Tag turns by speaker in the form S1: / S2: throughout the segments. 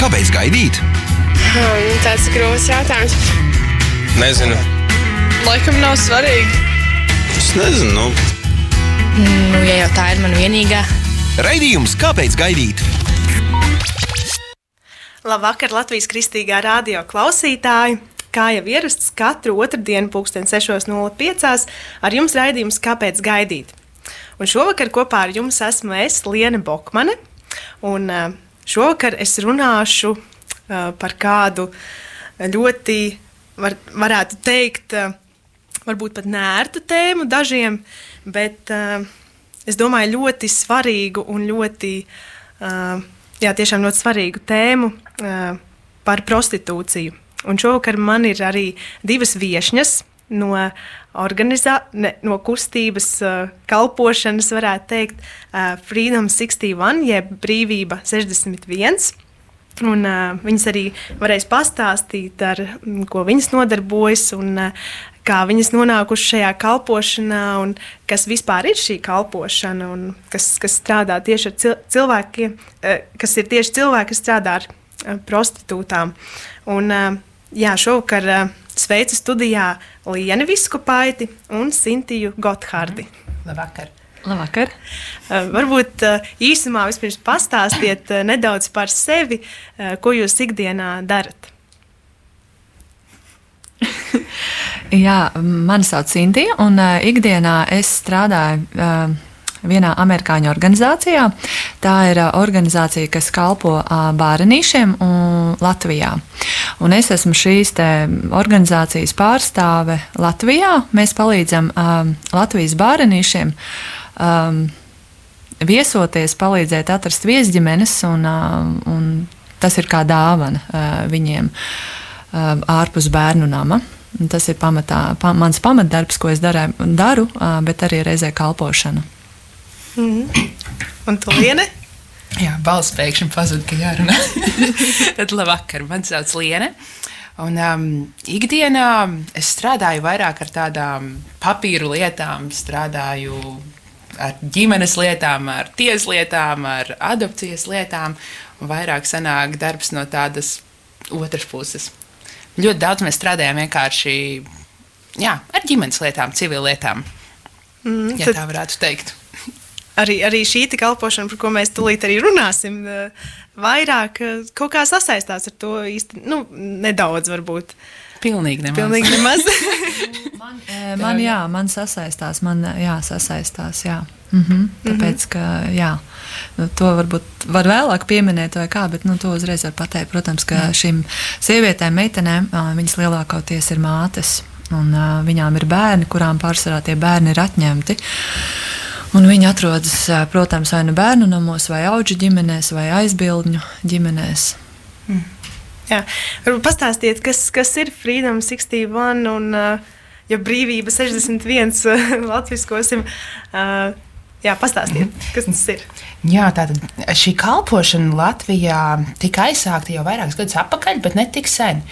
S1: Kāpēc gaidīt?
S2: Hmm, tas ir grūts jautājums.
S3: Nezinu.
S2: Laikam nav svarīgi.
S3: Es nezinu. Nu.
S4: Nu, ja jau tā ir mana vienīgā.
S1: Raidījums Kāpēc gaidīt?
S5: Labvakar, Latvijas kristīgā radio klausītāji! Kā jau ierasts, katru otrdienu, pulksten 6.05. ar jums raidījums Kāpēc gaidīt? Un šovakar kopā ar jums esmu es, Liene Bokmane. Un uh, šovakar es runāšu uh, par kādu ļoti, var, varētu teikt, uh, varbūt pat nērtu tēmu dažiem, bet es domāju, ļoti svarīgu un ļoti, jā, tiešām ļoti svarīgu tēmu par prostitūciju. Un šovakar man ir arī divas viesņas no, organizā, ne, no kustības uh, kalpošanas, varētu teikt, uh, Freedom 61, jeb brīvība 61. Un, uh, viņas arī varēs pastāstīt, ar mm, ko viņas nodarbojas un uh, kā viņas nonākušas šajā kalpošanā, un kas vispār ir šī kalpošana, un kas, kas strādā tieši ar cil cilvēkiem, uh, kas ir tieši cilvēki, kas strādā ar uh, prostitūtām. Un, uh, jā, šovakar uh, sveicu studijā Lienu Viskupaiti un Sintiju Gotthārdi.
S6: Labvakar!
S5: Labvakar. Uh, varbūt uh, īsumā vispirms pastāstiet uh, nedaudz par sevi, ko jūs ikdienā darat.
S6: Jā, mani sauc Sintija, un ikdienā es strādāju vienā amerikāņu organizācijā. Tā ir organizācija, kas kalpo bērnīšiem Latvijā. Un es esmu šīs organizācijas pārstāve Latvijā. Mēs palīdzam Latvijas bērnīšiem viesoties, palīdzēt atrast viesģimenes, un, un tas ir kā dāvana viņiem ārpus bērnu nama. Tas ir pamatā, pa, mans pamatdarbs, ko es darē, daru, bet arī reizē kalpošana.
S5: Mm. Un tu lieni?
S7: Jā, balss pēkšņi pazuda, ka jārunā. Tad labvakar, man sauc Liene. Un um, ikdienā es strādāju vairāk ar tādām papīru lietām, strādāju ar ģimenes lietām, ar tieslietām, ar adopcijas lietām. Vairāk sanāk darbs no tādas otras puses. Ļoti daudz mēs strādājam vienkārši jā, ar ģimenes lietām, civil lietām. Mm, ja tad... tā varētu teikt
S5: arī, arī šī kalpošana, par ko mēs tūlīt arī runāsim, eh, vairāk eh, kaut kā sasaistās ar to īsti, nu, nedaudz varbūt.
S7: Pilnīgi nemaz.
S5: Pilnīgi nemaz.
S6: man, eh, man, jā, man sasaistās, man jā, sasaistās, jā. Mhm, tāpēc, ka, jā, nu, to varbūt var vēlāk pieminēt vai kā, bet, nu, to uzreiz var pateikt. Protams, ka jā. šīm sievietēm, meitenēm, viņas lielākoties ir mātes, un viņām ir bērni, kurām pārsvarā tie bērni ir atņemti. Un viņi atrodas, protams, vai nu bērnu namos, vai augu ģimenēs, vai aizbildņu ģimenēs. Mm.
S5: Jā, varbūt pastāstiet, kas, kas ir Freedom 61 un ja brīvība 61 latviskosim. Jā, pastāstiet, mm. kas tas ir.
S7: Jā, tātad šī kalpošana Latvijā tika aizsākta jau vairākus gadus atpakaļ, bet ne tik sen.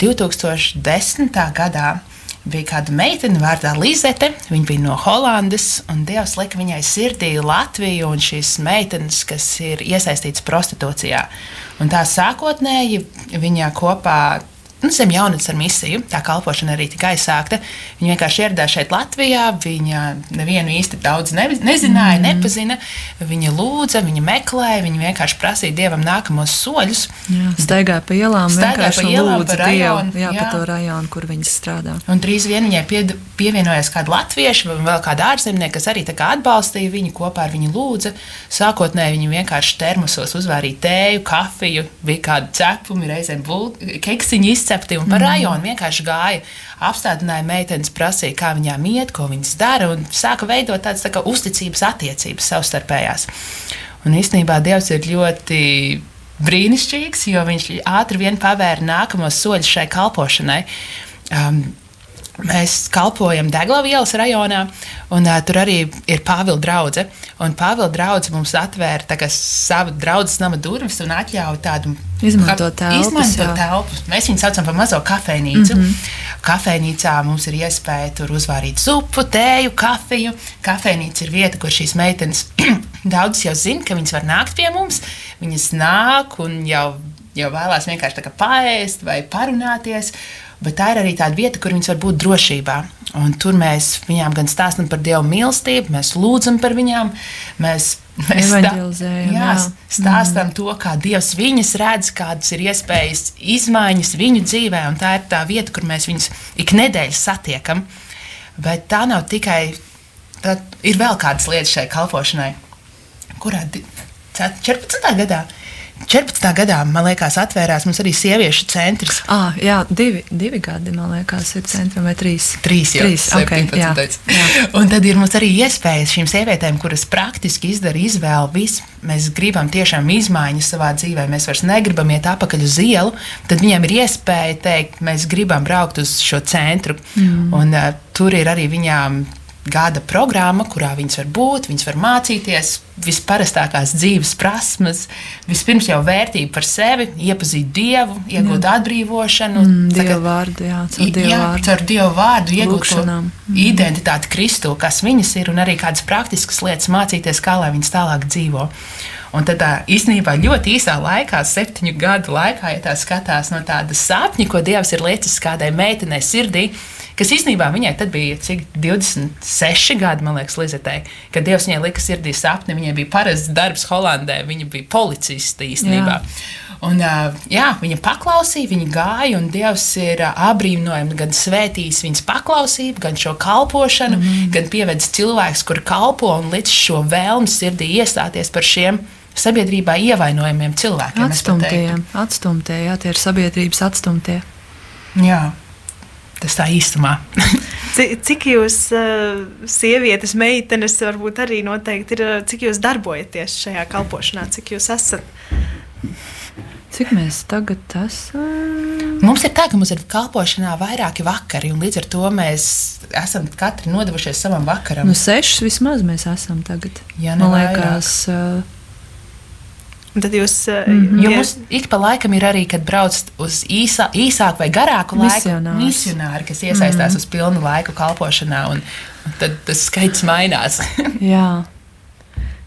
S7: 2010. gadā bija kāda meitene vārdā Lizete. Viņa bija no Holandas, un Dievs lika viņai sirdī Latviju un šīs meitenes, kas ir iesaistītas prostitūcijā. Un tā sākotnēji viņa kopā nu, zem jaunatnes ar misiju. Tā kalpošana arī tika aizsākta. Viņa vienkārši ieradās šeit Latvijā. Viņa nevienu īsti daudz ne, nezināja, mm. nepazina. Viņa lūdza, viņa meklēja, viņa vienkārši prasīja dievam nākamos soļus.
S6: Jā, staigāja pa ielām, staigāja pa ielām, pa rajonu, dievu, jā, jā. pa to rajonu, kur viņas strādā.
S7: Un drīz vien viņai pie, pievienojās kāda latvieša vai vēl kāda ārzemnieka, kas arī atbalstīja viņu, kopā ar viņu lūdza. Sākotnēji viņi vienkārši termosos uzvārīja tēju, kafiju, bija kādi cepumi, reizēm keksiņi izcepti recepti un par mm. rajonu vienkārši gāja. Apstādināja meitenes, prasīja, kā viņām iet, ko viņas dara, un sāka veidot tādas tā kā uzticības attiecības savstarpējās. Un īstenībā Dievs ir ļoti brīnišķīgs, jo viņš ātri vien pavēra nākamos soļus šai kalpošanai. Um, Mēs kalpojam Deglavas ielas rajonā, un uh, tur arī ir Pāvila drauga. Pāvila draugs mums atvēra savu draugu nama durvis un atļāva tādu
S6: izmantot telpas.
S7: Izmantot telpas. Mēs viņu saucam par mazo kafejnīcu. Mm -hmm. Kafejnīcā mums ir iespēja tur uzvārīt zupu, tēju, kafiju. Kafejnīca ir vieta, kur šīs meitenes Daudzas jau zina, ka viņas var nākt pie mums. viņas nāk un jau, jau vēlās vienkārši tā kā paēst vai parunāties. Bet tā ir arī tāda vieta, kur viņas var būt drošībā. Un tur mēs viņām gan stāstām par Dieva mīlestību, mēs lūdzam par viņām, mēs, mēs stāstām mm. to, kā Dievs viņas redz, kādas ir iespējas, izmaiņas viņu dzīvē. Un tā ir tā vieta, kur mēs viņus ik nedēļas satiekam. Bet tā nav tikai. Tā ir vēl kādas lietas šai kalpošanai, kurā di- 14. gadā. 14. gadā, man liekas, atvērās mums arī sieviešu centrs.
S6: Ah, jā, divi, divi gadi, man liekas, ir centram vai trīs.
S7: Trīs jau
S6: Trīs, ok, jā.
S7: 17. Un tad ir mums arī iespējas šīm sievietēm, kuras praktiski izdara izvēli. Visu. Mēs gribam tiešām izmaiņas savā dzīvē, mēs vairs negribam iet atpakaļ uz ielu. Tad viņiem ir iespēja teikt, mēs gribam braukt uz šo centru. Mm. Un, uh, tur ir arī viņām gada programma, kurā viņas var būt, viņas var mācīties visparastākās dzīves prasmes. Vispirms jau vērtība par sevi, iepazīt dievu, iegūt atbrīvošanu.
S6: Mm, Dieva vārdu, jā, caur Dieva
S7: Jā,
S6: vārdu.
S7: caur Dievu vārdu iegūt
S6: Lūkšanām.
S7: identitāti Kristu, kas viņas ir, un arī kādas praktiskas lietas mācīties, kā lai viņas tālāk dzīvo. Un tad tā, īstenībā ļoti īsā laikā, septiņu gadu laikā, ja tā skatās no tāda sapņa, ko Dievs ir liecis kādai meitenei sirdī, kas īstenībā viņai tad bija cik 26 gadi, man liekas, Lizetei, kad Dievs viņai lika sirdī sapni, viņai bija parasts darbs Holandē, viņa bija policiste īstenībā.
S6: Jā.
S7: Un, jā, viņa paklausīja, viņa gāja, un Dievs ir apbrīnojami gan svētījis viņas paklausību, gan šo kalpošanu, mm -hmm. gan pievedis cilvēks, kur kalpo un līdz šo vēlmu sirdī iestāties par šiem sabiedrībā ievainojumiem cilvēkiem. teiktu.
S6: Atstumtie, jā, tie ir sabiedrības atstumtie.
S7: Jā, tas tā īstumā.
S5: Cik, jūs, uh, sievietes, meitenes, varbūt arī noteikti ir, uh, cik jūs darbojaties šajā kalpošanā, cik jūs esat?
S6: Cik mēs tagad esam?
S7: Mums ir tā, ka mums ir kalpošanā vairāki vakari, un līdz ar to mēs esam katri nodevušies savam vakaram.
S6: Nu, sešas vismaz mēs esam tagad.
S7: Ja ne
S6: Man
S7: vairāk.
S6: liekas, uh,
S5: Un tad jūs, uh,
S6: Mhm.
S7: Jo mums ik pa laikam ir arī, kad brauc uz īsā, īsāku vai garāku laiku, misionāri, kas iesaistās mm. uz pilnu laiku kalpošanā, un, un tad tas skaits mainās.
S6: jā.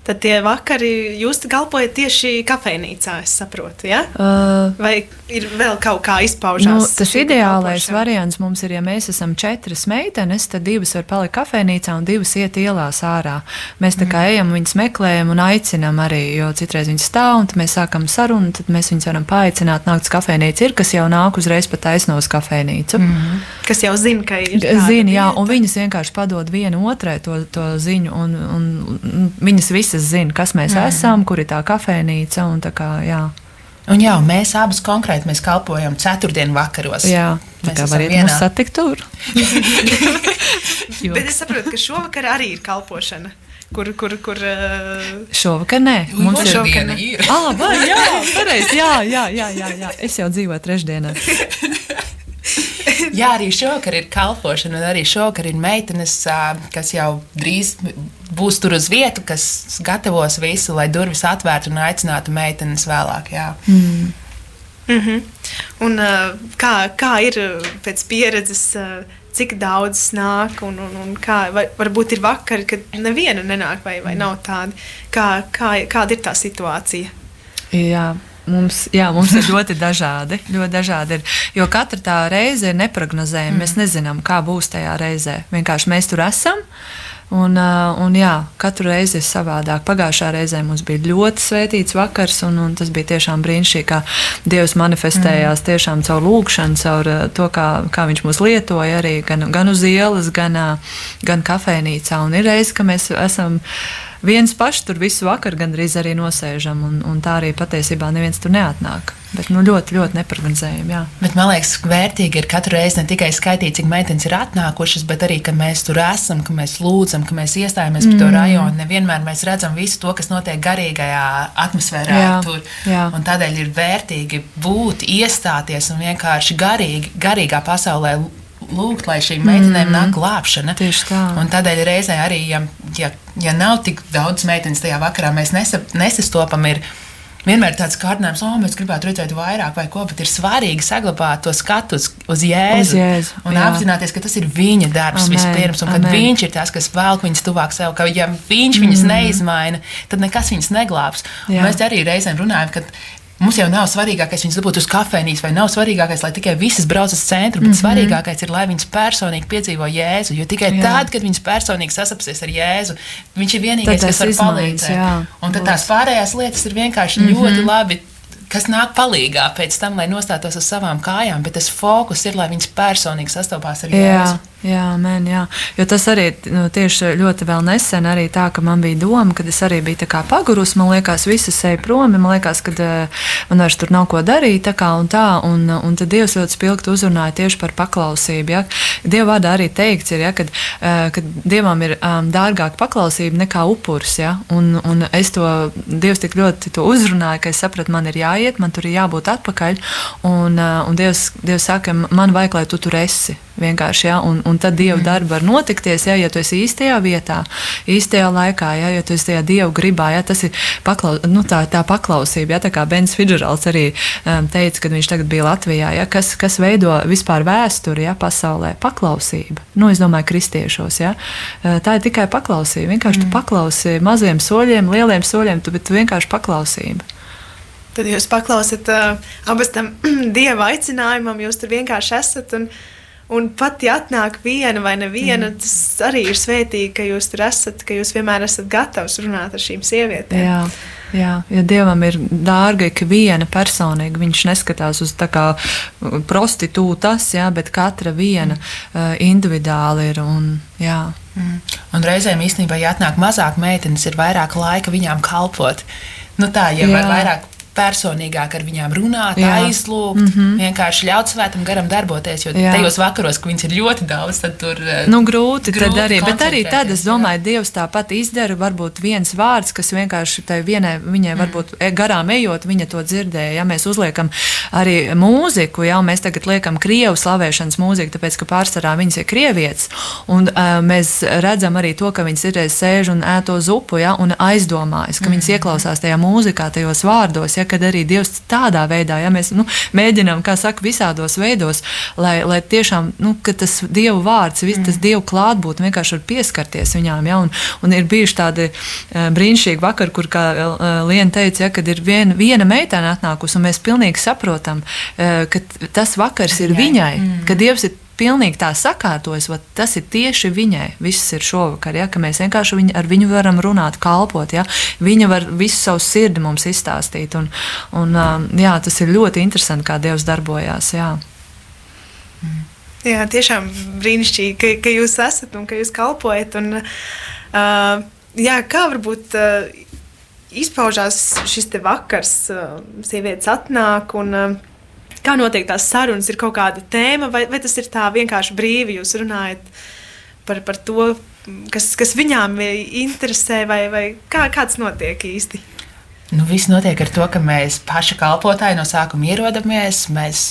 S5: Tad tie vakari jūs kalpojat tieši kafejnīcā, es saprotu, ja?
S6: Uh,
S5: Vai ir vēl kaut kā izpaužās?
S6: Nu, tas ideālais
S5: kalpošana?
S6: variants mums ir, ja mēs esam četras meitenes, tad divas var palikt kafejnīcā un divas iet ielās ārā. Mēs tā kā ejam, viņas meklējam un aicinām arī, jo citreiz viņas stāv un mēs sākam sarunu, tad mēs viņus varam paaicināt nākt uz kafejnīcu. Ir, kas jau nāk uzreiz pat taisno uz kafejnīcu. Mm.
S5: Kas jau zina, ka ir
S6: Zini, jā, un viņas vienkārši padod viena otrai to, to ziņu, un, un, un viņas visas zina, kas mēs mm. esam, kur ir tā kafejnīca. un Tā kā, jā,
S7: Un jā, mēs abas konkrēti mēs kalpojam ceturtdienu vakaros.
S6: jā, tā
S7: Mēs
S6: kā
S7: esam
S6: varat
S7: vienā.
S6: mūs satikt tur.
S5: Bet es saprotu, ka šovakar arī ir kalpošana. Kur, kur, kur uh,
S6: Šovakar nē, mums ir
S7: Otrdiena ir.
S6: Ah, vai, jā, pareizi. Jā, jā, jā, jā, jā. Es jau dzīvoju trešdienā.
S7: Jā, arī šovakar ir kalpošana, un arī šovakar ir meitenes, kas jau drīz būs tur uz vietu, kas gatavos visu, lai durvis atvērtu un aicinātu meitenes vēlāk. Jā.
S5: mm -hmm. un, kā, kā ir pēc pieredzes, cik daudz nāk, un, un, un kā, vai, varbūt ir vakari, kad neviena nenāk, vai, vai nav tāda. Kā, kā, kāda ir tā situācija?
S6: Jā. Mums, jā, mums ir ļoti dažādi. Ļoti dažādi ir, jo katra tā reize ir neparedzējama. Mm. Mēs nezinām, kā būs tajā reizē. Vienkārši mēs tur esam. Un, uh, un jā, katru reizi ir savādāk. Pagājušā reizē mums bija ļoti svētīts vakars, un, un tas bija tiešām brīnišķīgi, kā Dievs manifestējās mm. tiešām caur lūgšanu, caur uh, to, kā, kā Viņš mūs lietoja arī gan, gan uz ielas, gan, uh, gan kafejnīcā. Un ir reizes, ka mēs esam viens pašs tur visu vakaru gandrīz arī nosēžam, un, un tā arī patiesībā neviens tur neatnāk. Bet nu, ļoti, ļoti neparedzējami.
S7: Bet man liekas, vērtīgi ir katru reizi ne tikai skaitīt, cik meitenes ir atnākušas, bet arī, ka mēs tur esam, ka mēs lūdzam, ka mēs iestājamies mm. par to rajonu. Nevienmēr mēs redzam visu to, kas notiek garīgajā atmosfērā
S6: Jā,
S7: tur.
S6: jā.
S7: Un tādēļ ir vērtīgi būt, iestāties un vienkārši garīgi, garīgā pasaulē lūgt, lai šīm meitenēm mm. nāk glābšana.
S6: Tieši tā.
S7: Un tādēļ reizē arī, ja, ja, ja nav tik daudz meitenes tajā vakarā, mēs nesap, nesastopam. Ir, vienmēr tāds kārdinājums, oh, mēs gribētu redzēt vairāk vai ko, bet ir svarīgi saglabāt to skatu uz, Jēzu.
S6: Uz Jēzu,
S7: un
S6: jā.
S7: apzināties, ka tas ir viņa darbs
S6: Amen,
S7: vispirms, un ka viņš ir tas, kas velk viņus tuvāk sev, ka ja viņš viņus mm. neizmaina, tad nekas viņus neglābs. Mēs arī reizēm runājam, ka mums jau nav svarīgākais viņus dabūt uz kafejnīcu, vai nav svarīgākais, lai tikai visas brauc uz centru, bet mm -hmm. svarīgākais ir, lai viņas personīgi piedzīvo Jēzu. Jo tikai
S6: Jā.
S7: Tad, kad viņas personīgi sasapsies ar Jēzu, viņš ir vienīgais, kas var
S6: izmaiņas,
S7: palīdzēt.
S6: jā.
S7: Un tad tās pārējās lietas ir vienkārši mm -hmm. ļoti labi. Kas nāk palīdzīgā pēc tam, lai nostātos uz savām kājām, bet tas fokus ir, lai viņas personīgi sastopās ar Jēzu.
S6: Jā, man, jā. Jo tas arī nu, tieši ļoti nesen arī tā, ka man bija doma, kad es arī biju pagurus, man liekas, visas eja prom, man liekas, ka uh, man vairs tur nav ko darīt, tā kā un tā, un, un tad Dievs ļoti spilgti uzrunāja tieši par paklausību, ja. Dieva vārdā arī teikts ir, ja, kad, uh, kad Dievam ir um, dārgāka paklausība nekā upurs, ja, un, un es to, Dievs tik ļoti to uzrunāja, ka es sapratu, man ir jāiet, man tur ir jābūt atpakaļ, un, un Dievs, Dievs saka, man vajag, lai tu tur esi vienkārši, ja, un, un tad Dieva darba var notikties, ja, ja tu esi īstajā vietā, īstajā laikā, ja, ja tu esi tajā Dieva gribā, ja, tas ir paklaus, nu, tā, tā paklausība, ja, tā kā Bens Fidžerals arī um, teica, kad viņš tagad bija Latvijā, ja, kas, kas veido vispār vēsturi, ja, pasaulē, paklausība, nu, es domāju, kristiešos, ja, Uh, tā ir tikai paklausība, vienkārši mm. tu paklausi maziem soļiem, lieliem soļiem, tu, bet tu vienkārši paklausība.
S5: Tad jūs paklausat uh, abas tam dieva aicinājumam, jūs tur vienkārši esat. Un, un pat ja atnāk viena vai neviena, mm. tas arī ir svētīgi, ka jūs tur esat, ka jūs vienmēr esat gatavs runāt ar šīm sievietēm.
S6: Jā. Jā, ja Dievam ir dārga ik viena personīga, viņš neskatās uz tā kā prostitūtas, jā, bet katra viena uh, individuāli ir. Un, jā.
S7: Mm. Un reizēm īstenībā, ja atnāk mazāk meitenes, ir vairāk laika viņām kalpot. Nu tā, ja
S6: Jā.
S7: var vairāk personīgāk ar viņām runāt,
S6: Jā.
S7: aizlūgt, mm -hmm. vienkārši ļaut svētam garam darboties. Jo
S6: Jā.
S7: tajos vakaros, ka viņas ir ļoti daudz, tad tur eh,
S6: Nu, grūti, grūti arī. Bet arī tad es domāju, Dievs tāpat izdara. Varbūt viens vārds, kas vienkārši tai vienai, viņai
S7: Mm.
S6: varbūt e- garām ejot, viņa to dzirdēja. Ja mēs uzliekam arī mūziku, ja mēs tagad liekam krievu slavēšanas mūziku, tāpēc ka pārsvarā viņas ir krievietes. Un uh, mēs redzam arī to, ka viņas ir sēž un ēto zupu ja, un aizdomājas, ka
S7: Mm.
S6: viņas ieklausās tajā mūzikā, tajos vārdos, ja, kad arī Dievs tādā veidā, ja mēs nu, mēģinām, kā saka, visādos veidos, lai, lai tiešām nu, ka tas Dieva vārds, vis, tas Dieva klātbūtne vienkārši var pieskarties viņām. Ja, un, un ir bijuši tādi uh, brīnišķīgi vakari, kur, kā uh, Liena teica, ja, kad ir vien, viena meitene atnākusi, un mēs pilnīgi saprotam, uh, ka tas vakars ir viņai, mm. ka Dievs ir pilnīgi tā sakārtojas, vat tas ir tieši viņai. Viss ir šovakar, ja, ka mēs vienkārši viņu, ar viņu varam runāt, kalpot. Ja. Viņa var visu savu sirdi mums izstāstīt. Un, un, um, jā, tas ir ļoti interesanti, kā Dievs darbojās. Jā.
S5: Jā, tiešām brīnišķīgi, ka, ka jūs esat un ka jūs kalpojat. Un, uh, jā, kā varbūt uh, izpaužās šis vakars, uh, sievietes atnāk un uh, kā notiek tās sarunas, ir kaut kāda tēma, vai, vai tas ir tā vienkārši brīvi, jūs runājat par, par to, kas, kas viņām interesē, vai, vai kā, kā tas notiek īsti?
S7: Nu, viss notiek ar to, ka mēs paši kalpotāji no sākuma ierodamies, mēs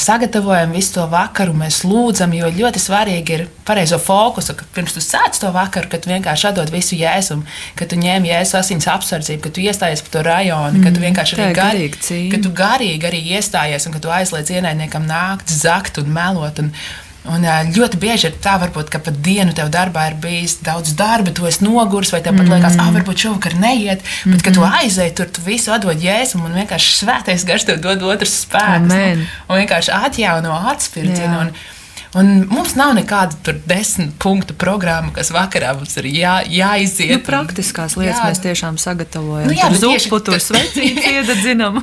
S7: sagatavojam visu to vakaru, mēs lūdzam, jo ļoti svarīgi ir pareizo fokusu, ka pirms tu sāc to vakaru, kad vienkārši atdod visu jēzumu, ka tu ņem jēzus asins apsardzību, ka tu iestājies par to rajonu, ka tu vienkārši
S6: tā
S7: arī
S6: cīņa.
S7: ka tu garīgi arī iestājies un ka tu aizliedz ienaidniekam nākt, zakt un melot. Un, Un ļoti bieži ir tā, varbūt, ka pat dienu tev darbā ir bijis daudz darba, tu esi noguris, vai tev pat liekas, ah, varbūt šovakar neiet, bet, kad tu aizej tur, tu visu atdod jēzumu, un vienkārši svētais gars tev dod otrs spēks.
S6: Amen.
S7: Nu, un vienkārši atjauno atspirdzienu. Un, mums nav nekāda tur desmit punktu programma, kas vakarā mums ir jā, jāiziet.
S6: Nu, praktiskās lietas
S7: Jā.
S6: mēs tiešām sagatavojam.
S7: Nu jā, bet tieši
S6: tur svecīti iededzinam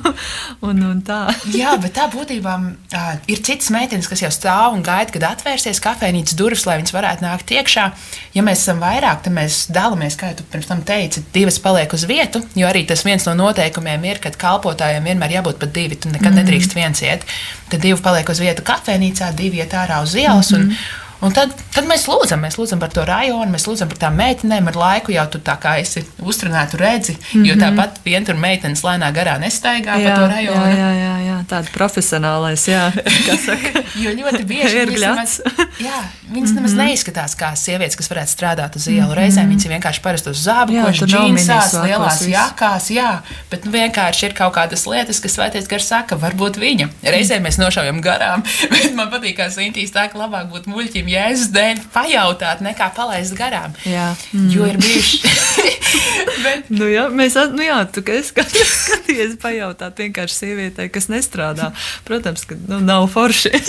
S6: un, un tā.
S7: Jā, bet tā būtībā uh, ir citas meitenes, kas jau stāv un gaida, kad atvērsies kafejnīcas durvis, lai viņas varētu nākt iekšā. Ja mēs esam vairāk, tad mēs dalāmies, kā jau pirms tam teici, divas paliek uz vietu. Jo arī tas viens no noteikumiem ir, ka kalpotājiem vienmēr jābūt pat divi. Tu nekad mm. nedrīkst viens iet. Tad divi paliek uz vietu kafejnīcā, divi iet ārā uz ielas. Mm -hmm. un, Un tad, tad mēs lūdzam, mēs lūdzam par to rajonu, mēs lūdzam par tām meitenēm. Ar laiku jau tu tā kā esi uzturnēta redzi, mm -hmm. jo tāpat viena tur meitenes lēnā garā nestaigā pa to rajonu.
S6: jā, jā, jā, jā, tāda profesionālais, jā, kā saka.
S7: Jo ļoti bieži
S6: Ir gļats.
S7: jā, viņas mm -hmm. nemaz neizskatās kā sievietes, kas varētu strādāt uz ielu. Reizēm viņas ir vienkārši parastos
S6: tur nav
S7: džinsās, lielās
S6: viss.
S7: jakās, jā, bet nu, vienkārši ir kaut kādas lietas, kas svētais gars saka, varbūt viņa. Reizēm mēs nošaujam garām, bet man patīk, kā Sintīs tā, ka labāk būtu muļķim jēzus dēļ pajautāt, nekā palaist garām.
S6: Jā.
S7: Jo ir bijuši. bet,
S6: Nu, jā, mēs, at- nu, jā, tu es skat- skaties, pajautāt vienkārši sievietei, kas nestrādā. Protams, ka nu, nav forši.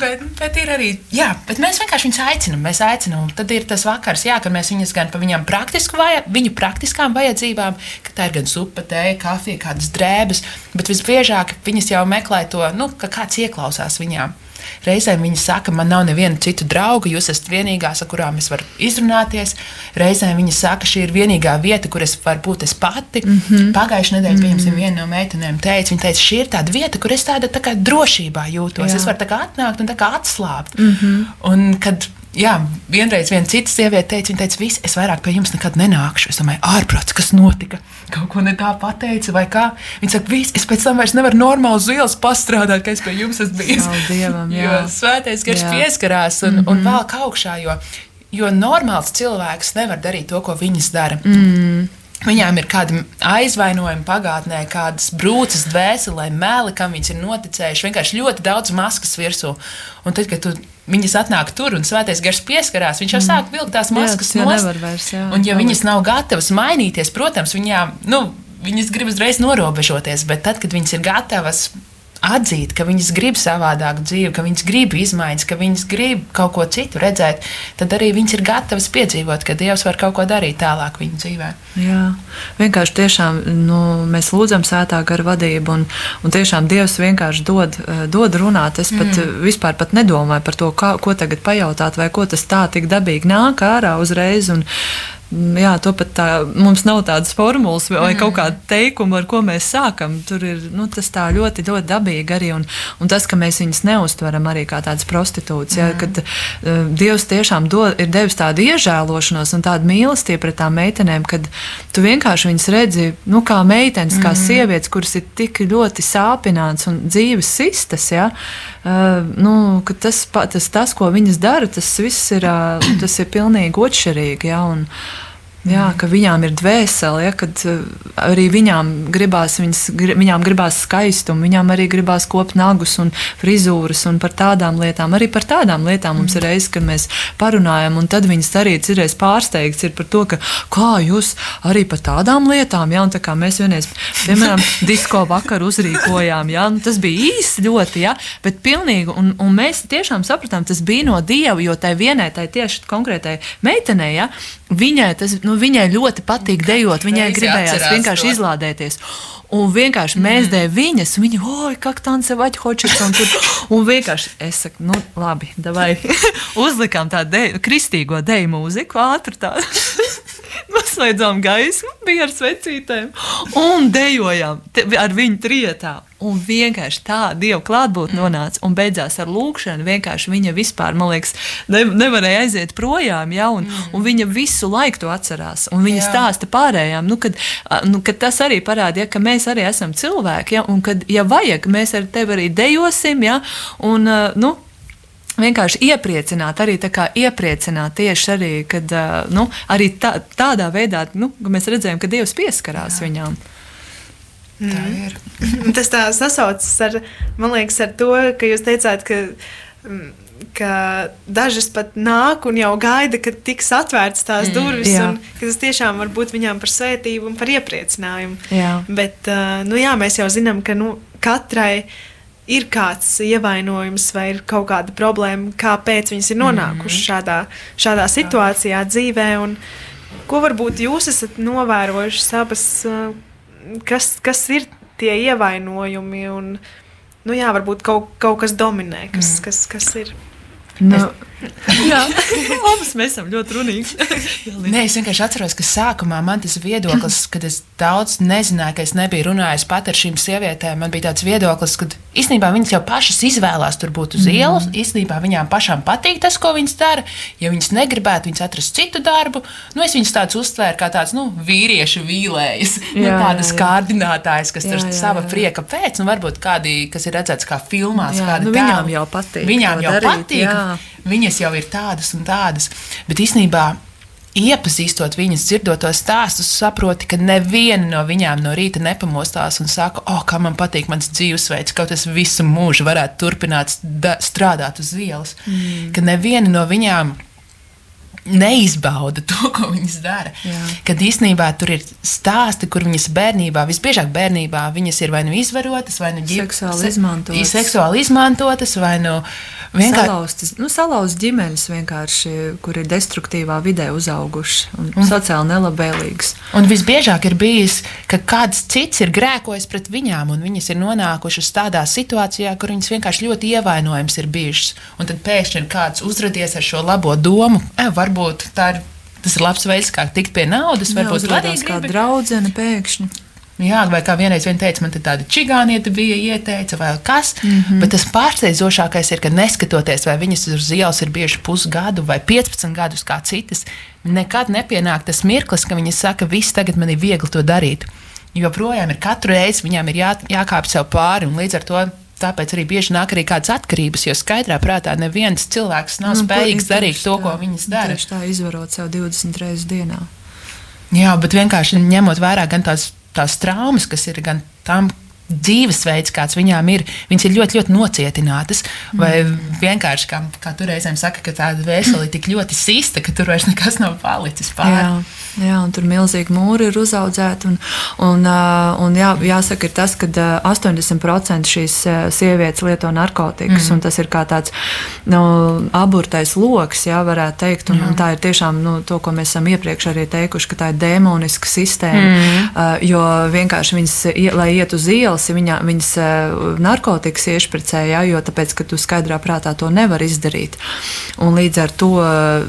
S7: Bet, bet ir arī, jā, bet mēs vienkārši viņus aicinām. Mēs aicinām, tad ir tas vakars, jā, kad mēs viņus gan par viņām praktisku, vaja, viņu praktiskām vajadzībām, ka tā ir gan supa, tēja, kafija, kādas drēbes, bet visbiežāk viņas jau meklē to, nu, ka kāds ieklausās viņām. Reizēm viņi saka, man nav neviena citu draugu, jūs esat vienīgās, ar kurām es varu izrunāties. Reizēm viņi saka, šī ir vienīgā vieta, kur es varu būt es pati. Mm -hmm. Pagājušajā nedēļā, piemēram, viena no meitenēm teica, viņa teica, šī ir tāda vieta, kur es tāda tā kā drošībā jūtos. Jā. Es varu tā kā atnākt un tā kā atslābt. Mm -hmm. Un kad Jā, vienreiz viena cita sieviete teica, viņa teica, visi, es vairāk pie jums nekad nenākšu. Es domāju, ārprāts, kas notika? Kaut ko ne tā pateica, vai kā? Viņa saka, visi, es pēc tam vairs nevaru normāli uz ielas pastrādāt, ka es pie jums esmu bijis.
S6: Dievam, jā.
S7: Jo svētais gars
S6: Jā.
S7: pieskarās un, mm -hmm. un velk augšā, jo, jo normāls cilvēks nevar darīt to, ko viņas dara. Mm. Viņām ir kāda aizvainojuma pagātnē, kādas brūces dvēselē, meli, kam viņas ir noticējušas. Vienkārši ļoti daudz maskas virsū. Un tad, kad tu viņas atnāk tur un svētais gars pieskarās, viņš jau sāk vilkt tās
S6: Jā,
S7: maskas
S6: jau
S7: nost.
S6: vairs, jā,
S7: Un, ja
S6: palikt.
S7: viņas nav gatavas mainīties, protams, viņām, nu, viņas grib uzreiz norobežoties, bet tad, kad viņas ir gatavas atzīt, ka viņas grib savādāku dzīvi, ka viņas grib izmaiņas, ka viņas grib kaut ko citu redzēt, tad arī viņas ir gatavas piedzīvot, ka Dievs var kaut ko darīt tālāk viņu dzīvē.
S6: Jā, vienkārši tiešām nu, mēs lūdzam sētā gara vadību, un, un tiešām Dievs vienkārši dod, eh, dod runāt. Es pat mm. vispār pat nedomāju par to, kā, ko tagad pajautāt, vai ko tas tā tik dabīgi nāk ārā uzreiz. Un, Jā, to pat tā, mums nav tādas formulas vai mm. kaut kāda teikuma, ar ko mēs sākam. Tur ir nu, tas tā ļoti, ļoti dabīgi arī. Un, un tas, ka mēs viņus neustveram arī kā tādas prostitūtas, mm. ja, kad uh, Dievs tiešām dod, ir devis tādu iežēlošanos un tādu mīlestību pret tām meitenēm, kad tu vienkārši viņas redzi nu, kā meitenes, mm. kā sievietes, kuras ir tik ļoti sāpināts un dzīves sistas. Ja, uh, nu, ka tas, tas, tas, ko viņas dara, tas viss ir, uh, tas ir pilnīgi otršķirīgi. Ja, un, Jā, ka viņām ir dvēsele, ja, kad uh, arī viņām gribās, viņas, viņām gribās skaistumu, viņām arī gribās kopt nagus un frizūras un par tādām lietām. Arī par tādām lietām mums ir reizes, kad mēs parunājam, un tad viņas arī ir pārsteigts ir par to, ka kā jūs arī par tādām lietām, ja, un tā kā mēs vienreiz, piemēram, disko vakaru uzrīkojām, ja, nu, tas bija īsti ļoti, ja, bet pilnīgi, un, un mēs tiešām sapratām, tas bija no Dieva, jo tai vienai, tai tieši konkrētai meitenei, ja, viņai, tas, nu, viņai ļoti patīk dejot, viņai gribējās vienkārši
S7: to.
S6: izlādēties. Un vienkārši mēs mm. dēļ viņas, viņa, oi, kā tāda vai hočs, un tur. Un vienkārši es saku, nu, labi, vai uzlikām tādu deju, kristīgo deju mūziku, ātri tādu. Noslēdzām gaismu, bija ar svecītēm un dejojām te- ar viņu trietā. Un vienkārši tā dieva klātbūtne nonāca un beidzās ar lūkšanu. Vienkārši viņa vispār, man liekas, ne, nevarēja aiziet projām, ja, un, mm. un viņa visu laiku to atcerās. Un viņa
S7: Jā.
S6: stāsta pārējām, nu, kad, nu, kad tas arī parāda, ja, ka mēs arī esam cilvēki, ja, un kad, ja vajag, mēs ar tevi arī dejosim, ja, un, a, nu, vienkārši iepriecināt, arī tā kā iepriecināt tieši arī, kad ā, nu, arī tā, tādā veidā nu, ka mēs redzējām, ka Dievs pieskarās Jā. viņām.
S7: Tā ir.
S5: Tas tā sasaucas ar, man liekas, ar to, ka jūs teicāt, ka, mm, ka dažas pat nāk un jau gaida, kad tiks atvērtas tās durvis,
S6: jā.
S5: un ka tas tiešām var būt viņām par svētību un par iepriecinājumu.
S6: Jā.
S5: Bet nu, jā, mēs jau zinām, ka nu, katrai ir kāds ievainojums vai ir kaut kāda problēma, kāpēc viņas ir nonākušas šādā, šādā situācijā dzīvē. Un, ko varbūt jūs esat novērojuši uh, kas, kas ir tie ievainojumi? Un, nu, jā, varbūt kaut, kaut kas dominē, kas, mm. kas, kas ir.
S6: Nu, jā, abas mēs esam ļoti runīgi.
S7: Nē, es vienkārši atceros, ka sākumā man tas viedoklis, kad es daudz nezināju, ka es nebiju runājis pat ar šīm sievietēm, man bija tāds viedoklis, ka īstenībā viņas jau pašas izvēlās tur būt uz ielas. Īstenībā viņām pašām patīk tas, ko viņas dara. Ja viņas negribētu, viņas atrast citu darbu. Nu, es viņas tādus uztvēru kā tāds nu, vīriešu vīlējs, nu, tādas kārdinātājs, kas
S6: Jā,
S7: tur
S6: jā,
S7: sava
S6: jā.
S7: prieka pēc, un varbūt kādi, kas ir redzēts kā filmās,
S6: Jā,
S7: kādi
S6: nu, viņām jau patīk
S7: Viņām jau
S6: darīt,
S7: patīk.
S6: jā.
S7: Viņas viņas jau ir tādas un tādas. Bet īstenībā iepazīstot viņas, dzirdot tos stāstus, saproti, ka neviena no viņām no rīta nepamostās un saka, oh, kā man patīk mans dzīvesveids, kaut es visu mūžu varētu turpināt strādāt uz ielas. Mm. Ka neviena no viņām neizbauda to, ko viņas dara. Jā. Kad īstenībā tur ir stāsti, kur viņas bērnībā, visbiežāk bērnībā, viņas ir vai nu izvarotas, vai nu ģip,
S6: seksuāli izmantotas,
S7: seksuāli izmantotas vai nu
S6: vienkārši salauztas, nu, salauztas ģimenes, kur ir destruktīvā vidē uzaugušas un mm. sociāli nelabvēlīgas.
S7: Un visbiežāk ir bijis, ka kāds cits ir grēkojis pret viņām, un viņas ir nonākušas tādā situācijā, kur viņas vienkārši ļoti ievainojams ir bijušas. Un tad pēkšņi ir kāds uzrādījis ar šo labo domu, e, varbūt tā ir. Tas ir labs veids, kā tikt pie naudas. Varbūt
S6: tā ir kā draudzene pēkšņi.
S7: Jā, vai kā vienreiz vien teica, man tāda čigānieta bija ieteica, vai kas. Mm -hmm. Bet tas pārsteidzošākais ir, ka neskatoties, vai viņas uz ielas ir bieži pusgadu vai 15 gadus kā citas, nekad nepienāk tas mirklis, ka viņas saka, viss tagad man ir viegli to darīt. Jo projām ir katru reizi viņām ir jā, jākāpj sev pāri, un līdz ar to tāpēc arī bieži nāk arī kādas atkarības, jo skaidrā prātā neviens cilvēks nav nu, spējīgs darīt to,
S6: tā,
S7: ko viņas dara.
S6: Tieši tā izvarot sev 20 reizes dienā.
S7: Jā, bet vienkārši ņemot vērā gan tās tās traumas, kas ir gan tam, dzīvesveids, kāds viņām ir, viņas ir ļoti, ļoti nocietinātas. Vai mm. vienkārši, kā, kā tur reizēm saka, ka tāda vēseli ir tik ļoti sista, ka tur vairs nekas nav palicis pāri.
S6: Jā, jā, un tur milzīgi mūri ir uzaudzēti. Un, un, un jā, jāsaka, ir tas, ka 80% šīs sievietes lieto narkotikas, mm. tas ir kā tāds nu, aburtais lokus, jā, varētu teikt. Un, un tā ir tiešām nu, to, ko mēs esam iepriekš arī teikuši, ka tā ir demoniska sistēma. Mm. Jo vienkārši viņas, lai iet uz ielas, ja viņa, viņas narkotikas iešpricē, ja, jo tāpēc, ka tu skaidrā prātā to nevar izdarīt. Un līdz ar to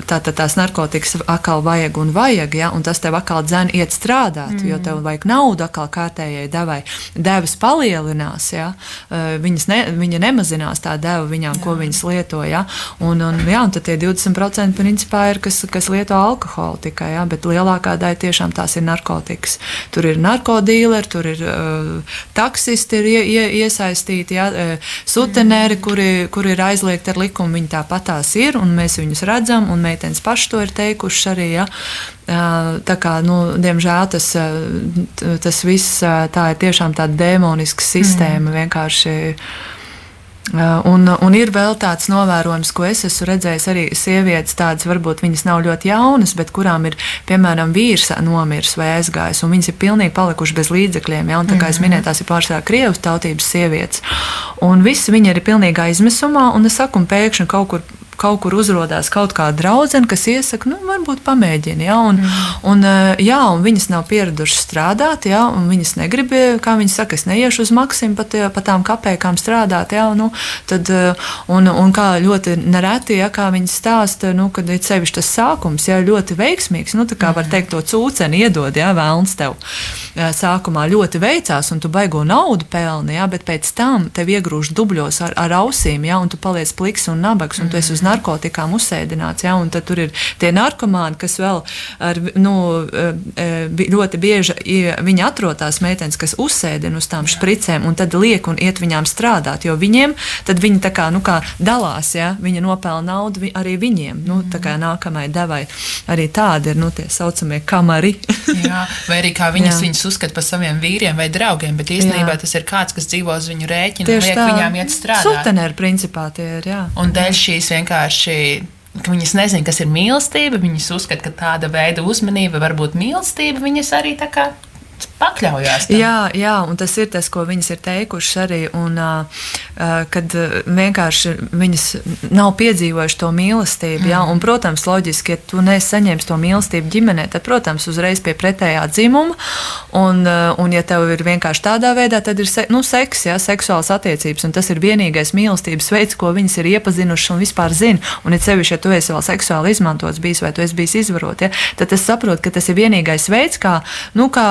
S6: tā, tā, tās narkotikas atkal vajag un vajag, ja, un tas tev atkal dzen iet strādāt, mm. jo tev vajag naudu atkal kārtējai devai. Devas palielinās, ja, uh, viņas ne, viņa nemazinās tā deva viņām, jā. ko viņas lieto. Ja, un, un, jā, un tad tie 20% principā ir, kas, kas lieto alkoholu tikai, ja, bet lielākā daļa tiešām tās ir narkotikas. Tur ir narkotīleri, tur ir uh, taks taksisti ir ie, ie, iesaistīti, ja, e, sutenēri, kuri, kuri ir aizliegti ar likumu, viņi tāpatās ir, un mēs viņus redzam, un meitenes paši to ir teikušas arī. Ja. Tā kā, nu, diemžēl tas, tas viss tā ir tiešām tāda demoniska sistēma. Mm. Vienkārši un, un ir vēl tāds novērojums, ko es esmu redzējis arī sievietes, tādas varbūt viņas nav ļoti jaunas, bet kurām ir, piemēram, vīrs nomiris vai aizgājis, un viņas ir pilnīgi palikušas bez līdzekļiem. Ja? Un, tā kā es mhm. minēju, tās ir pārsvarā Krievijas tautības sievietes. Un visi viņi ir pilnīgā izmisumā, un es saku, un pēkšņi kaut kur kaut kur uzrādās kaut kāda draudzene, kas iesaka, nu, varbūt pamēģini. Ja, un, mm. un, eh, jā, un viņas nav pieradušas strādāt, ja, un viņas negrib, kā viņas saka, es neiešu uz maksimumu pat, pat tām kapekām strādāt. Ja, nu, tad, eh, un, un kā ļoti nereti, ja, kā viņas stāsta, nu, kad ir sevišķi tas sākums, ja ļoti veiksmīgs, nu, tā kā var teikt, to cūceni iedod, ja, vēlns tev sākumā ļoti veicās, un tu baigo naudu pelni, ja, bet pēc tam tev iegrūž dubļos ar, ar ausīm, ja, un tu paliec pliks un nabags, un tu esi uz narkotikām uzsēdināts. Ja, tad tur ir tie narkomāni, kas vēl ar, nu, e, e, ļoti bieži viņi atrodas meitenes, kas uzsēdina uz tām špricēm un tad liek un iet viņām strādāt. Jo viņiem tad viņi tā kā, nu, kā dalās, ja viņa nopelna naudu arī viņiem. Nu, tā kā nākamai devai arī tādi ir nu, tie saucamie kamari.
S7: Jā, vai arī kā viņas, viņas uzskata par saviem vīriem vai draugiem, bet īstenībā jā. tas ir kāds, kas dzīvo uz viņu rēķina liek tā, viņām iet strādāt.
S6: Sutenēri principā tie ir, jā.
S7: Un dēļ šīs vienkārši vienkārši ka viņas nezina, kas ir mīlestība. Viņas uzskata, ka tāda veida uzmanība var būt mīlestība. Viņas arī tā kā pakļaujās. Tam.
S6: Jā, jā, un tas ir tas, ko viņas ir teikušas arī. Un, uh, kad vienkārši viņas nav piedzīvojušas to mīlestību. Mm. Jā, un, protams, loģiski, ja tu nesaņemsi to mīlestību ģimenē, tad, protams, uzreiz pie pretējā dzimuma. Un, un ja tev ir vienkārši tādā veidā, tad ir se, nu, seks, jā, seksuāls attiecības. Un tas ir vienīgais mīlestības veids, ko viņas ir iepazinušas un vispār zina. Un, ja sevišķi, ja tu esi vēl seksuāli izmantots bijis vai tu esi bijis izvarot, ja, tad es saprotu, ka tas ir vienīgais veids, kā, nu, kā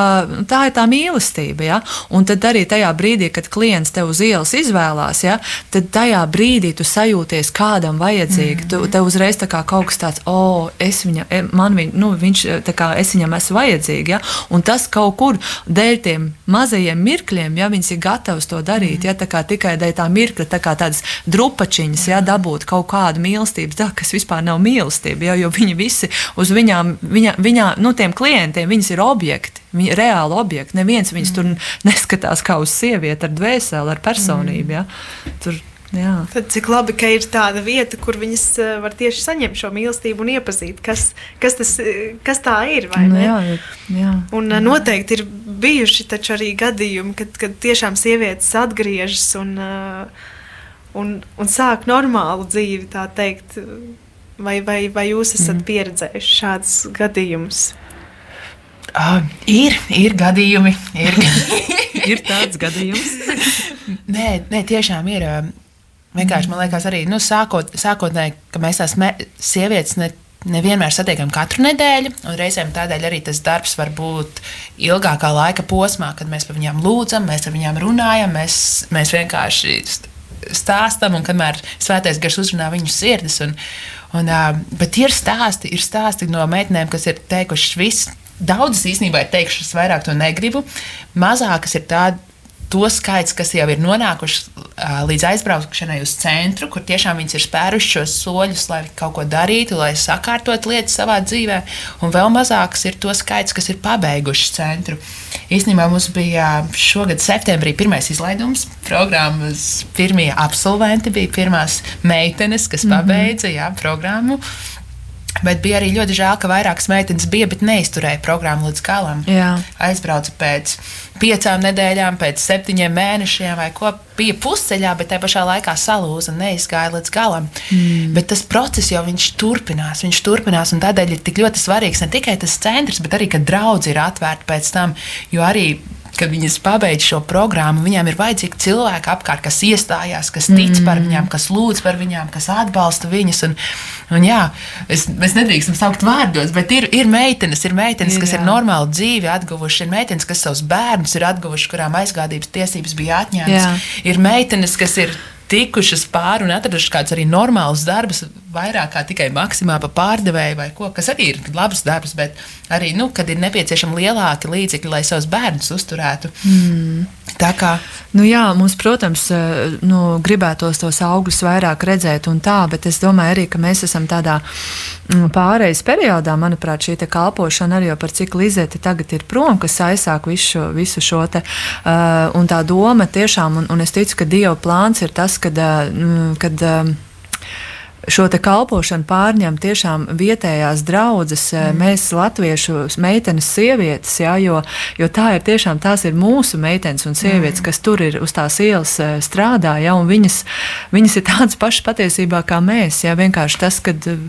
S6: tā tā ir tā mīlestība. Ja? Un tad arī tajā brīdī, kad klients tev uz ielas izvēlās, ja, tad tajā brīdī tu sajūties kādam vajadzīgi. Mm -hmm. tu, tev uzreiz kā kaut kas tāds, oh, es viņam, e, man viņ, nu, viņš, kā, es viņam esmu vajadzīga. Ja? Un tas kaut kur dēļ tiem mazajiem mirkļiem, ja viņas ir gatavas to darīt, mm -hmm. ja? tā kā tikai dēļ tā mirkļa, tā kā tādas drupačiņas, ja dabūt kaut kādu mīlestību, tā, kas vispār nav mīlestība, ja? jo viņi visi uz viņām, viņa, viņā, nu, tiem klientiem, viņas ir objekti. Viņi ir reāli objekti. Neviens viņus mm. tur neskatās kā uz sievieti ar dvēseli, ar personību. Mm. Ja? Tur Jā.
S5: Tad cik labi, ka ir tāda vieta, kur viņas eh, var tieši saņemt šo mīlestību un iepazīt, kas, kas, tas, eh, kas tā ir.
S6: Nu, jā, jā.
S5: Un eh, noteikti ir bijuši arī gadījumi, kad, kad tiešām sievietes atgriežas un, un, un sāk normālu dzīvi, tā teikt. Vai, vai, vai jūs esat mm. pieredzējuši šādus gadījumus?
S7: Uh, ir, ir gadījumi. Ir,
S6: ir tāds gadījums.
S7: nē, nē, tiešām ir. Vienkārši man liekas, arī nu, sākot, sākotnēji, ka mēs tās me, sievietes ne, nevienmēr satiekam katru nedēļu, un reizēm tādēļ arī tas darbs var būt ilgākā laika posmā, kad mēs par viņām lūdzam, mēs ar viņām runājam, mēs, mēs vienkārši stāstam, un kamēr svētais gars uzrunā viņu sirdis. Un, un, bet ir stāsti, ir stāsti no meitenēm, kas ir teikušas visu. Daudzas īstenībā ir teikušas, vairāk to negribu. Mazākas ir tādas to skaits, kas jau ir nonākuši līdz aizbraukšanai uz centru, kur tiešām viņas ir spēruši šos soļus, lai kaut ko darītu, lai sakārtotu lietas savā dzīvē, un vēl mazāks ir to skaits, kas ir pabeiguši centru. Īstenībā mums bija šogad septembrī pirmais izlaidums. Programmas pirmie absolventi bija pirmās meitenes, kas mm -hmm. pabeidza jā, programmu. Bet bija arī ļoti žēl, ka vairākas meitenes bija, bet neizturēja programmu līdz galam. Jā. Aizbrauca pēc piecām nedēļām, pēc septiņiem mēnešiem, vai ko bija pusceļā, bet tajā pašā laikā salūza un neizgāja līdz galam. Mm. Bet tas process jau turpinās, viņš turpinās, un tādēļ ir tik ļoti svarīgs ne tikai tas centrs, bet arī, ka draugi ir atvērti pēc tam, jo arī kad viņas pabeidz šo programmu, viņām ir vajadzīgi cilvēki apkārt, kas iestājās, kas tic mm. par viņām, kas lūdz par viņām, kas atbalsta viņas. Un, un jā, es, mēs nedrīkstam saukt vārdos, bet ir, ir meitenes, ir meitenes ir, kas jā. ir normāli dzīvi atguvušas, ir meitenes, kas savus bērnus ir atguvušas, kurām aizgādības tiesības bija atņemtas. Ir meitenes, kas ir tikušas pāri un atradušas kādus arī normālus darbus, vairāk kā tikai maksimā pa pārdevēju vai ko, kas arī ir labs darbs, bet arī, nu, kad ir nepieciešami lielāki līdzekļi, lai savus bērnus uzturētu. Mm. Tā kā.
S6: Nu jā, mums, protams, eh, nu, gribētos tos augļus vairāk redzēt un tā, bet es domāju arī, ka mēs esam tādā mm, pārejas periodā, manuprāt, šī kalpošana arī jau par cik Lizete tagad ir prom, kas aizsāk visu visu šo te, uh, un tā doma tiešām, un, un es ticu, ka Dieva plāns ir tas, kad, uh, kad uh, šo kalpošanu pārņem tiešām vietējās draudzes, eh, mm. mēs, latviešu meitenes, sievietes, jā, jo, jo tā ir tiešām tās ir mūsu meitenes un sievietes, mm. kas tur ir uz tās ielas eh, strādā, jā, un viņas, viņas ir tādas pašas patiesībā kā mēs. Jā, vienkārši tas, ka eh,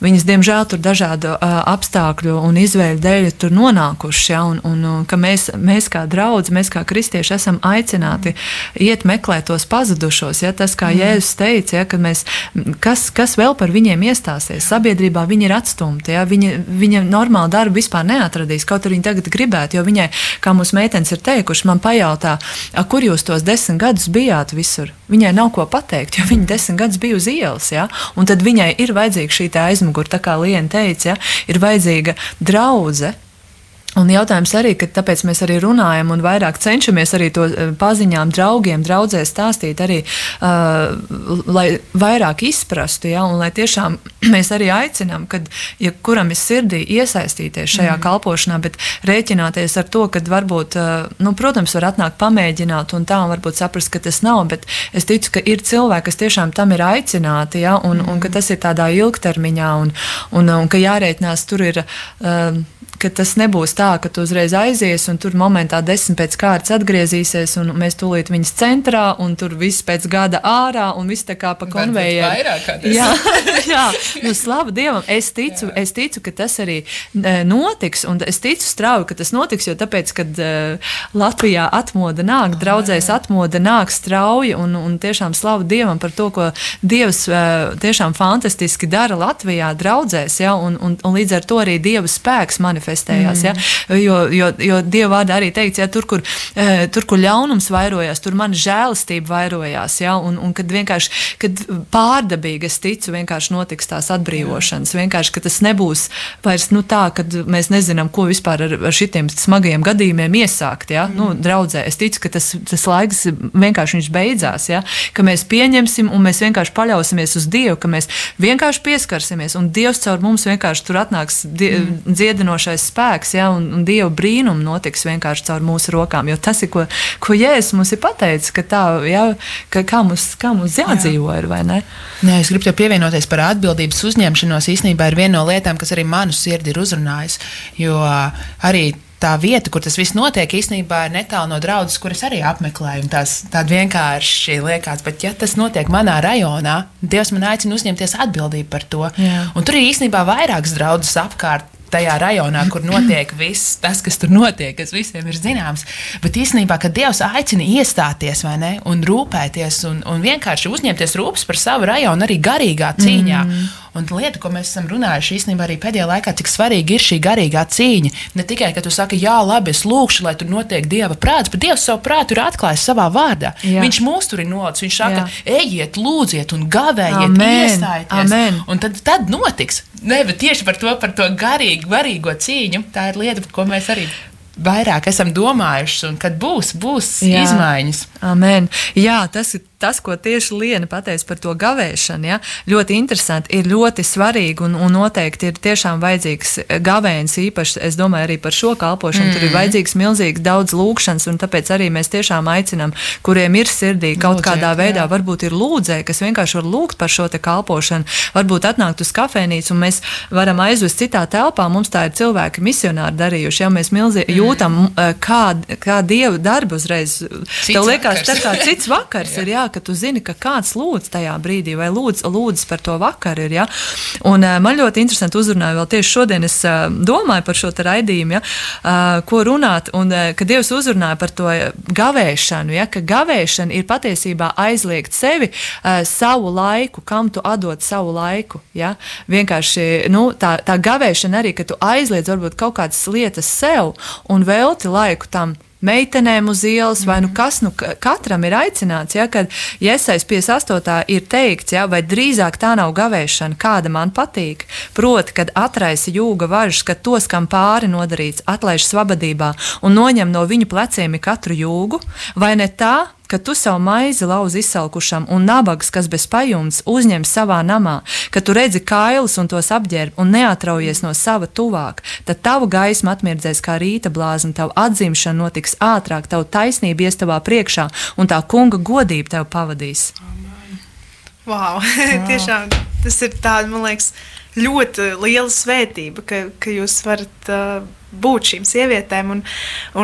S6: viņas, diemžēl, tur dažādu apstākļu un izvēļu dēļ tur nonākušas, jā, un, un, un ka mēs, mēs kā draudz, mēs kā kristieši esam aicināti mm. iet meklēt tos pazudušos, jā, tas, kā mm. Jēzus teica, jā, ka mēs, kas kas, kas vēl par viņiem iestāsies. Sabiedrībā viņi ir atstumti. Ja? Viņa, viņa normālu darbu vispār neatradīs, kaut arī viņa tagad gribētu. Jo viņai, kā mūsu meitenes ir teikušas, man pajautā, kur jūs tos desmit gadus bijāt visur. Viņai nav ko pateikt, jo viņa desmit gadus bija uz ielas. Ja? Un tad viņai ir vajadzīga šī aizmugure, tā kā Liena teica, ja? ir vajadzīga draudzene Un jautājums arī, ka tāpēc mēs arī runājam un vairāk cenšamies arī to eh, paziņām, draugiem, draudzēs stāstīt arī, uh, lai vairāk izprastu, ja, un lai tiešām mēs arī aicinām, kad, ja kuram ir sirdī iesaistīties šajā mm. kalpošanā, bet rēķināties ar to, ka varbūt, uh, nu, protams, var atnākt pamēģināt un tā, un varbūt saprast, ka tas nav, bet es ticu, ka ir cilvēki, kas tiešām tam ir aicināti, ja, un, mm. un ka tas ir tādā ilgtermiņā, un, un, un ka jārēķinās tur ir. Uh, ka tas nebūs tā, ka tu uzreiz aizies un tur momentā desmit pēc kārtas atgriezīsies, un mēs tūlīt viņas centrā, un tur viss pēc gada ārā, un viss tā kā pa konvejeru. Jā, jā, nu, slava Dievam, es ticu, jā. es ticu, ka tas arī e, notiks, un es ticu strauji, ka tas notiks, jo tāpēc, kad uh, Latvijā atmoda nāk, draudzēs atmoda nāk strauji, un, un tiešām slava Dievam par to, ko Dievs uh, tiešām fantastiski dara Latvijā draudzēs, ja, un, un, un līdz ar to arī Dieva spēks manifestē manifestējās. Ja? Jo, jo, jo Dieva vārdā arī teikts, ja tur, kur, eh, tur, kur ļaunums vairojās, tur man žēlastība vairojās. Ja? Un, un kad vienkārši kad pārdabīgi es ticu, vienkārši notiks tās atbrīvošanas. Vienkārši, ka tas nebūs vairs nu, tā, ka mēs nezinām, ko vispār ar, ar šitiem smagajiem gadījumiem iesākt. Ja? Mm. Nu, draudzē, es ticu, ka tas, tas laiks vienkārši beidzās. Ja? Ka mēs pieņemsim un mēs vienkārši paļausimies uz Dievu, ka mēs vienkārši pieskarsimies un Dievs caur mums vienkārši tur atnāks die, mm. dziedinošais spēks, ja? un, un Dieva brīnumi notiks vienkārši caur mūsu rokām. Jo tas ir, ko, ko Jēzus mums ir pateicis, ka tā, ja? ka kā mums, kā mums jādzīvo, ir, vai ne?
S7: Nē, es gribu pievienoties par atbildības uzņemšanos. Īstenībā ir viena no lietām, kas arī manu sirdi ir uzrunājis. Jo arī tā vieta, kur tas viss notiek, īstenībā ir netālu no draudzes, kuras arī apmeklēju. Tādi vienkārši liekas, bet ja tas notiek manā rajonā, Dievs man aicina uzņemties atbildību par to. Jā. Un tur ir īstenībā vairākas draudzes apkārt tajā rajonā, kur notiek viss tas, kas tur notiek, kas visiem ir zināms. Bet īstenībā, kad Dievs aicina iestāties ne, un rūpēties un, un vienkārši uzņemties rūpes par savu rajonu arī garīgā cīņā. Mm. Un lieta, ko mēs esam runājuši īstenībā arī pēdējā laikā, cik svarīga ir šī garīgā cīņa. Ne tikai, ka tu saki, jā, labi, es lūgšu, lai tur notiek dieva prāts, bet Dievs savu prātu ir atklājis savā vārdā. Jā. Viņš mūs tur ir nolicis. Viņš saka, jā. ejiet, lūdziet, un gavējiet, iestājieties. Un tad, tad notiks. Ne, bet tieši par to, par to garīgu, garīgo cīņu, tā ir lieta, par ko mēs arī vairāk esam domājuši, un kad būs, būs Jā. izmaiņas.
S6: Amen. Jā, tas ir tas, ko tieši Liena pateica par to gavēšanu, ja, ļoti interesanti, ir ļoti svarīgi un, un noteikti ir tiešām vajadzīgs gavēns īpaši, es domāju, arī par šo kalpošanu. Mm. Tur ir mhm. vajadzīgs milzīgs daudz lūkšanas, un tāpēc arī mēs tiešām aicinām, kuriem ir sirdī kaut Lūdzēt, kādā veidā, jā. varbūt ir lūdzēji, kas vienkārši var lūgt par šo te kalpošanu, varbūt atnākt uz kafejnīcu, un mēs varam aizvest citā telpā. Mums tā ir cilvēki misionāri darījuši, ja mēs milzīgi mm. jūtam, kā, kā Dieva darbu uzreiz. Cits Tev liekas, tā kā cits vakars ir, jā, ka tu zini, ka kāds lūdz tajā brīdī, vai lūdz, lūdz par to vakaru. Ja? Un, uh, man ļoti interesanti uzrunāja vēl tieši šodien. Es uh, domāju par šo raidījumu, ja? uh, ko runāt. Un, kad Dievs uzrunāja par to gavēšanu, ja? ka gavēšana ir patiesībā aizliegt sevi, savu laiku, kam tu atdod savu laiku. Ja? Vienkārši nu, tā, tā gavēšana arī, ka tu aizliedz varbūt kaut kādas lietas sev un velti laiku tam meitenēm uz ielas, vai nu kas nu katram ir aicināts. Ja, kad Iesais 58. ir teikts, ja, vai drīzāk tā nav gavēšana, kāda man patīk, proti, kad atraisa jūga važas, kad tos, kam pāri nodarīts, atlaiž svabadībā un noņem no viņu pleciem katru jūgu, vai ne tā, ka tu savu maizi lauzi izsalkušam un nabagas, kas bez pajumtes, uzņem savā namā, ka tu redzi kailus un tos apģērb un neatraujies no sava tuvāk, tad tavu gaismu atmirdzēs kā rīta blāzma, tavu atzimšana notiks ātrāk, tavu taisnība ies tavā priekšā un tā kunga godība tev pavadīs.
S5: Wow. wow. Tiešām tas ir tāds, man liekas, ļoti liela svētība, ka, ka jūs varat uh, būt šīm sievietēm. Un,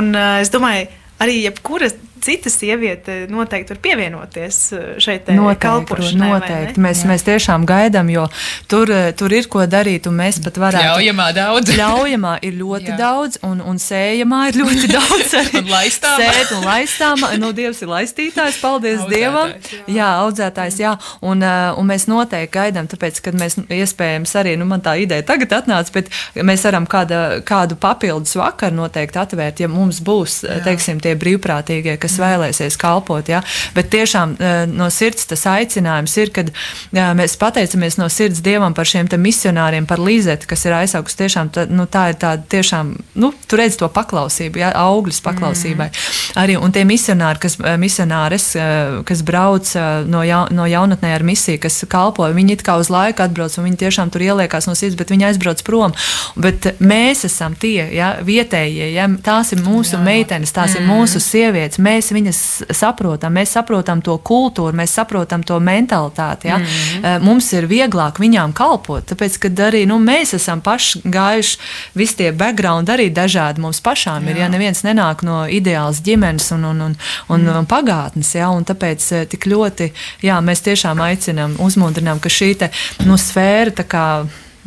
S5: un uh, es domāju, arī jebkura cita sieviete noteikti var pievienoties eh, šeit kalpošanai.
S6: Noteikti. Mēs, Jā. mēs tiešām gaidām, jo tur, eh, tur ir ko darīt, un mēs pat varētu.
S7: Ļaujamā daudz.
S6: Ļaujamā ir ļoti Jā. daudz, un, un sējamā ir ļoti daudz.
S7: un laistāmā.
S6: Sēt un laistāmā. Nu, Dievs ir laistītājs, paldies audzētājs, Dievam. Jā, jā audzētājs, jā. Un, un mēs noteikti gaidām, tāpēc, kad mēs iespējams arī, nu, man tā ideja tagad atnāca, bet mēs varam kāda, kādu papildus vakaru noteikti atvērt, ja mums būs, jā. teiksim, tie brīvprātīgie, kas vēlēsies kalpot. Ja? Bet tiešām eh, no sirds tas aicinājums ir, kad jā, mēs pateicamies no sirds Dievam par šiem misionāriem, par Līzeti, kas ir aizsaugus. Tiešām tā, nu, tā ir tāda tiešām, nu, tu redz to paklausību, ja? augļus paklausībai. Mm. Arī, un tie misionāri, kas, eh, misionāres, eh, kas brauc no, ja, no jaunatnē ar misiju, kas kalpo, viņi it kā uz laiku atbrauc, un viņi tiešām tur ieliekās no sirds, bet viņi aizbrauc prom. Bet mēs esam tie, ja, vietējie, ja, tās ir mūsu jā, meitenes, tās mm. ir mūsu sievietes. Mēs mēs viņas saprotam, mēs saprotam to kultūru, mēs saprotam to mentalitāti. Ja? Mm -hmm. Mums ir vieglāk viņām kalpot, tāpēc, ka arī nu, mēs esam paši gājuši, visi tie background arī dažādi mums pašām jā. ir. Ja neviens nenāk no ideālas ģimenes un, un, un, un, mm. un pagātnes, ja? un tāpēc eh, tik ļoti jā, mēs tiešām aicinām, uzmundrinām, ka šī te, nu, sfēra tā kā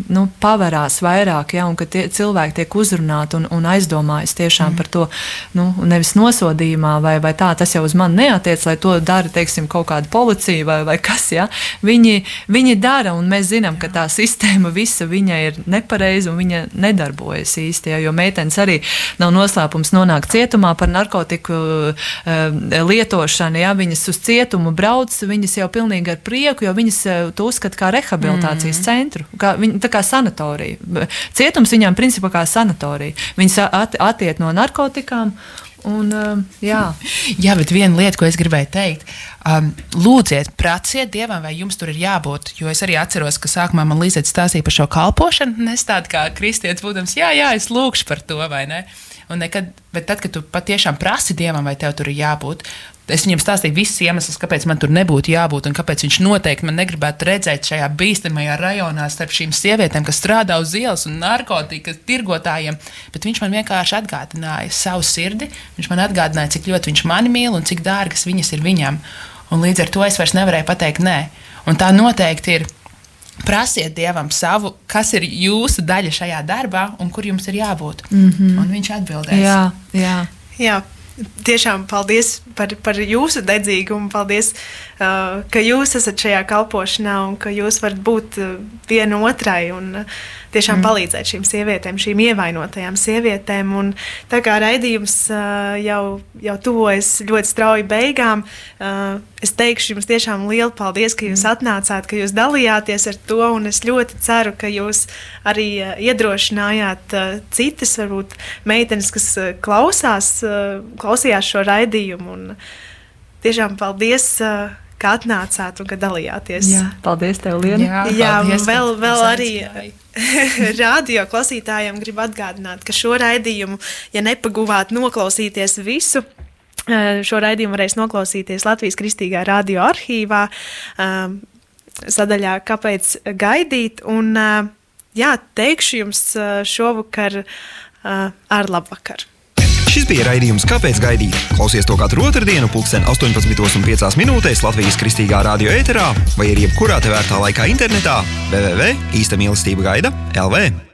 S6: nu, pavarās vairāk, ja, un ka tie, cilvēki tiek uzrunāti un, un aizdomājas tiešām mm. par to, nu, nevis nosodījumā, vai, vai tā, tas jau uz mani neatiec, lai to dara, teiksim, kaut kāda policija vai, vai kas, ja. Viņi, viņi dara, un mēs zinām, ka tā sistēma visa viņa ir nepareiza un viņa nedarbojas īsti, ja, jo meitenes arī nav noslēpums nonākt cietumā par narkotiku uh, lietošanu, ja viņas uz cietumu brauc, viņas jau pilnīgi ar prieku, jo viņas uh, to uzskata kā rehabilitācijas mm. centru. Kā, viņi, kā sanatorija. Cietums viņām principā kā sanatorija. Viņas at, attiet no narkotikām. Un, uh, jā.
S7: jā, bet viena lieta, ko es gribēju teikt, um, lūdziet, prasiet dievam, vai jums tur ir jābūt. Jo es arī atceros, ka sākumā man Līsēta stāstīja par šo kalpošanu. Es tādu kā kristietis būdams, jā, jā, es lūgšu par to, vai ne? Un nekad, bet tad, kad tu patiešām prasi dievam, vai tev tur ir jābūt, Es viņam stāstīju visus iemeslus, kāpēc man tur nebūtu jābūt, un kāpēc viņš noteikti man negribētu redzēt šajā bīstamajā rajonā starp šīm sievietēm, kas strādā uz ielas un narkotikas tirgotājiem. Bet viņš man vienkārši atgādināja savu sirdi. Viņš man atgādināja, cik ļoti viņš mani mīl un cik dārgas viņas ir viņam. Un līdz ar to es vairs nevarēju pateikt nē. Un tā noteikti ir. Prasiet Dievam savu, kas ir jūsu daļa šajā darbā un kur jums ir jābūt. Mm -hmm. Un viņš atbildēs.
S6: Jā, jā.
S5: jā tiešām paldies par, par jūsu dedzīgumu. Paldies, uh, ka jūs esat šajā kalpošanā un ka jūs varat būt uh, viena otrai un uh, tiešām mm. palīdzēt šīm sievietēm, šīm ievainotajām sievietēm. Un tā kā raidījums uh, jau, jau tuvojas ļoti strauji beigām, uh, es teikšu jums tiešām lielu paldies, ka jūs mm. atnācāt, ka jūs dalījāties ar to. Es ļoti ceru, ka jūs arī uh, iedrošinājāt citas, varbūt meitenes, kas klausās, klausījās šo raidījumu. Un, tiešām paldies! Ka atnācāt un ka dalījāties.
S6: Jā, paldies, tev, Liena.
S5: Jā, Jā paldies, vēl, vēl arī radio klausītājiem gribu atgādināt, ka šo raidījumu, ja nepaguvāt noklausīties visu, eh, šo raidījumu varēs noklausīties Latvijas Kristīgā radio arhīvā, eh, sadaļā Kāpēc gaidīt? Un, eh, jā, teikšu jums šovakar ar labvakar!
S1: Šis bija raidījums Kāpēc gaidīt? Klausies to katru otrdienu, pulksten 18,5 minūtēs Latvijas kristīgā radio ēterā vai arī jebkurā tevērtā laikā internetā www.īsta mīlestība gaida LV.